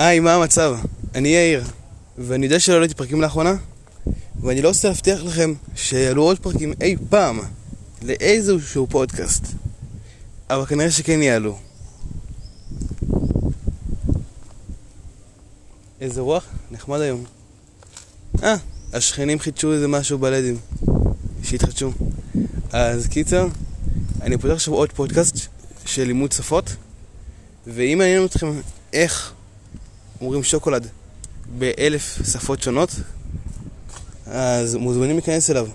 היי, מה המצב? אני יאיר, ואני יודע שלא העליתי פרקים לאחרונה, ואני לא רוצה להבטיח לכם שיעלו עוד פרקים אי פעם לאיזשהו פודקאסט, אבל כנראה שכן יעלו. איזה רוח, נחמד היום. אה, השכנים חידשו איזה משהו בלדים, שהתחדשו. אז קיצר, אני פותח עכשיו עוד פודקאסט של לימוד שפות, ואם מעניין אתכם איך אומרים שוקולד באלף שפות שונות, אז מוזמנים להיכנס אליו.